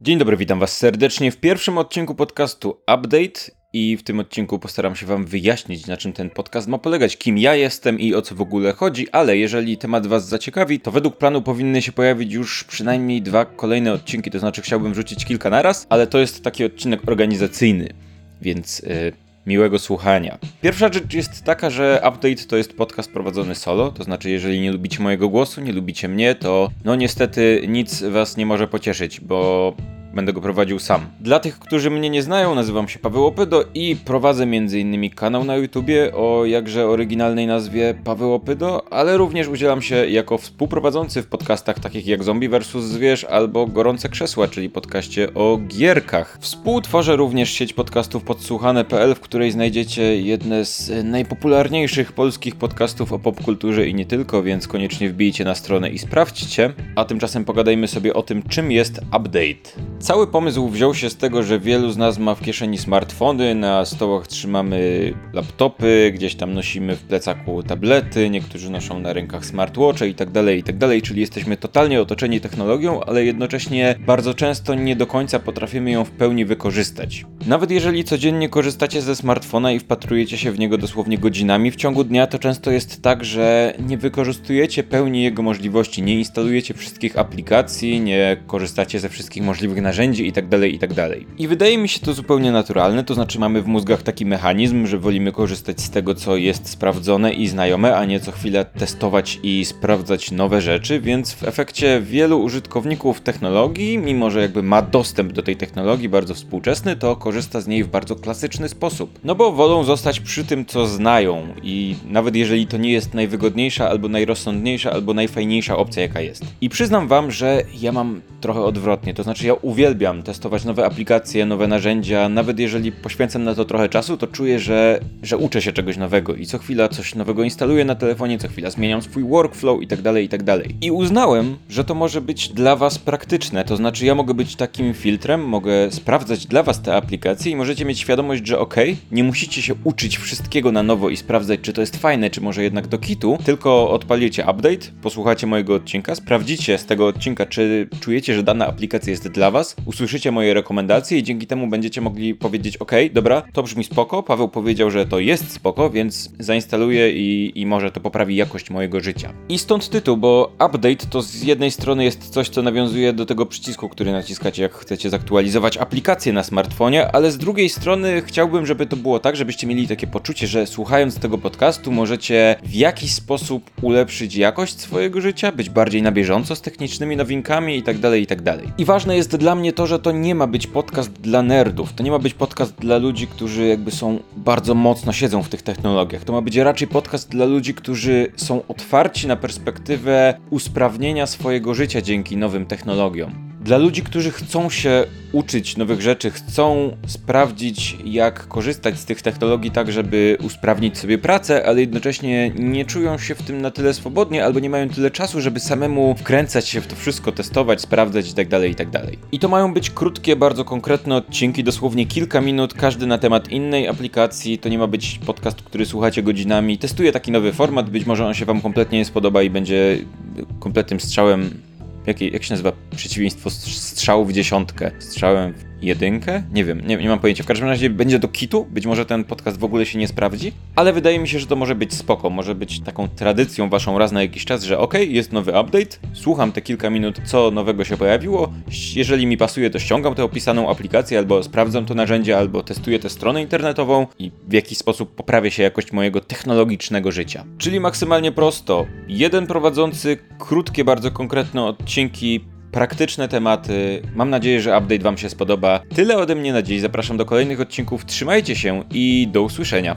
Dzień dobry, witam Was serdecznie w pierwszym odcinku podcastu Update. I w tym odcinku postaram się Wam wyjaśnić, na czym ten podcast ma polegać, kim ja jestem i o co w ogóle chodzi, ale jeżeli temat Was zaciekawi, to według planu powinny się pojawić już przynajmniej dwa kolejne odcinki, to znaczy chciałbym wrzucić kilka naraz, ale to jest taki odcinek organizacyjny, więc yy, miłego słuchania. Pierwsza rzecz jest taka, że Update to jest podcast prowadzony solo, to znaczy jeżeli nie lubicie mojego głosu, nie lubicie mnie, to no niestety nic Was nie może pocieszyć, bo Będę go prowadził sam. Dla tych, którzy mnie nie znają, nazywam się Paweł Opydo i prowadzę m.in. kanał na YouTubie o jakże oryginalnej nazwie Paweł Opydo, ale również udzielam się jako współprowadzący w podcastach takich jak Zombie vs. Zwierz albo Gorące Krzesła, czyli podcaście o gierkach. Współtworzę również sieć podcastów podsłuchane.pl, w której znajdziecie jedne z najpopularniejszych polskich podcastów o popkulturze i nie tylko, więc koniecznie wbijcie na stronę i sprawdźcie. A tymczasem pogadajmy sobie o tym, czym jest update. Cały pomysł wziął się z tego, że wielu z nas ma w kieszeni smartfony, na stołach trzymamy laptopy, gdzieś tam nosimy w plecaku tablety, niektórzy noszą na rękach smartwatche itd., tak itd., tak czyli jesteśmy totalnie otoczeni technologią, ale jednocześnie bardzo często nie do końca potrafimy ją w pełni wykorzystać. Nawet jeżeli codziennie korzystacie ze smartfona i wpatrujecie się w niego dosłownie godzinami w ciągu dnia, to często jest tak, że nie wykorzystujecie pełni jego możliwości, nie instalujecie wszystkich aplikacji, nie korzystacie ze wszystkich możliwych narzędzi itd., tak itd. Tak I wydaje mi się to zupełnie naturalne, to znaczy mamy w mózgach taki mechanizm, że wolimy korzystać z tego, co jest sprawdzone i znajome, a nie co chwilę testować i sprawdzać nowe rzeczy, więc w efekcie wielu użytkowników technologii, mimo że jakby ma dostęp do tej technologii bardzo współczesny, to korzysta z niej w bardzo klasyczny sposób. No bo wolą zostać przy tym, co znają i nawet jeżeli to nie jest najwygodniejsza, albo najrozsądniejsza, albo najfajniejsza opcja, jaka jest. I przyznam wam, że ja mam trochę odwrotnie, to znaczy ja uwielbiam testować nowe aplikacje, nowe narzędzia. Nawet jeżeli poświęcam na to trochę czasu, to czuję, że, że uczę się czegoś nowego i co chwila coś nowego instaluję na telefonie, co chwila zmieniam swój workflow i tak dalej, i tak. I uznałem, że to może być dla Was praktyczne. To znaczy, ja mogę być takim filtrem, mogę sprawdzać dla Was te aplikacje i możecie mieć świadomość, że ok, nie musicie się uczyć wszystkiego na nowo i sprawdzać, czy to jest fajne, czy może jednak do kitu, tylko odpalicie update, posłuchacie mojego odcinka, sprawdzicie z tego odcinka, czy czujecie, że dana aplikacja jest dla Was, usłyszycie moje rekomendacje i dzięki temu będziecie mogli powiedzieć: OK, dobra, to brzmi spoko. Paweł powiedział, że to jest spoko, więc zainstaluję i, i może to poprawi jakość mojego życia. I stąd tytuł, bo update to z jednej strony jest coś, co nawiązuje do tego przycisku, który naciskacie, jak chcecie zaktualizować aplikację na smartfonie, ale z drugiej strony chciałbym, żeby to było tak, żebyście mieli takie poczucie, że słuchając tego podcastu możecie w jakiś sposób ulepszyć jakość swojego życia, być bardziej na bieżąco z technicznymi nowinkami itd., tak itd. Tak I ważne jest dla mnie to, że to nie ma być podcast dla nerdów. To nie ma być podcast dla ludzi, którzy jakby są bardzo mocno siedzą w tych technologiach. To ma być raczej podcast dla ludzi, którzy są otwarci na perspektywę usprawnienia swojego życia dzięki nowym technologiom. Dla ludzi, którzy chcą się uczyć nowych rzeczy, chcą sprawdzić, jak korzystać z tych technologii tak, żeby usprawnić sobie pracę, ale jednocześnie nie czują się w tym na tyle swobodnie albo nie mają tyle czasu, żeby samemu wkręcać się w to wszystko, testować, sprawdzać itd. Tak itd. Tak I to mają być krótkie, bardzo konkretne odcinki, dosłownie kilka minut, każdy na temat innej aplikacji. To nie ma być podcast, który słuchacie godzinami. Testuję taki nowy format, być może on się Wam kompletnie nie spodoba i będzie kompletnym strzałem jak, jak się nazywa przeciwieństwo strzału w dziesiątkę? Strzałem w jedynkę? Nie wiem, nie, nie mam pojęcia. W każdym razie będzie do kitu, być może ten podcast w ogóle się nie sprawdzi, ale wydaje mi się, że to może być spoko, może być taką tradycją waszą raz na jakiś czas, że ok, jest nowy update, słucham te kilka minut, co nowego się pojawiło, jeżeli mi pasuje, to ściągam tę opisaną aplikację, albo sprawdzam to narzędzie, albo testuję tę stronę internetową i w jakiś sposób poprawię się jakość mojego technologicznego życia. Czyli maksymalnie prosto, jeden prowadzący krótkie, bardzo konkretne odcinki praktyczne tematy. Mam nadzieję, że update Wam się spodoba. Tyle ode mnie na dziś. Zapraszam do kolejnych odcinków. Trzymajcie się i do usłyszenia.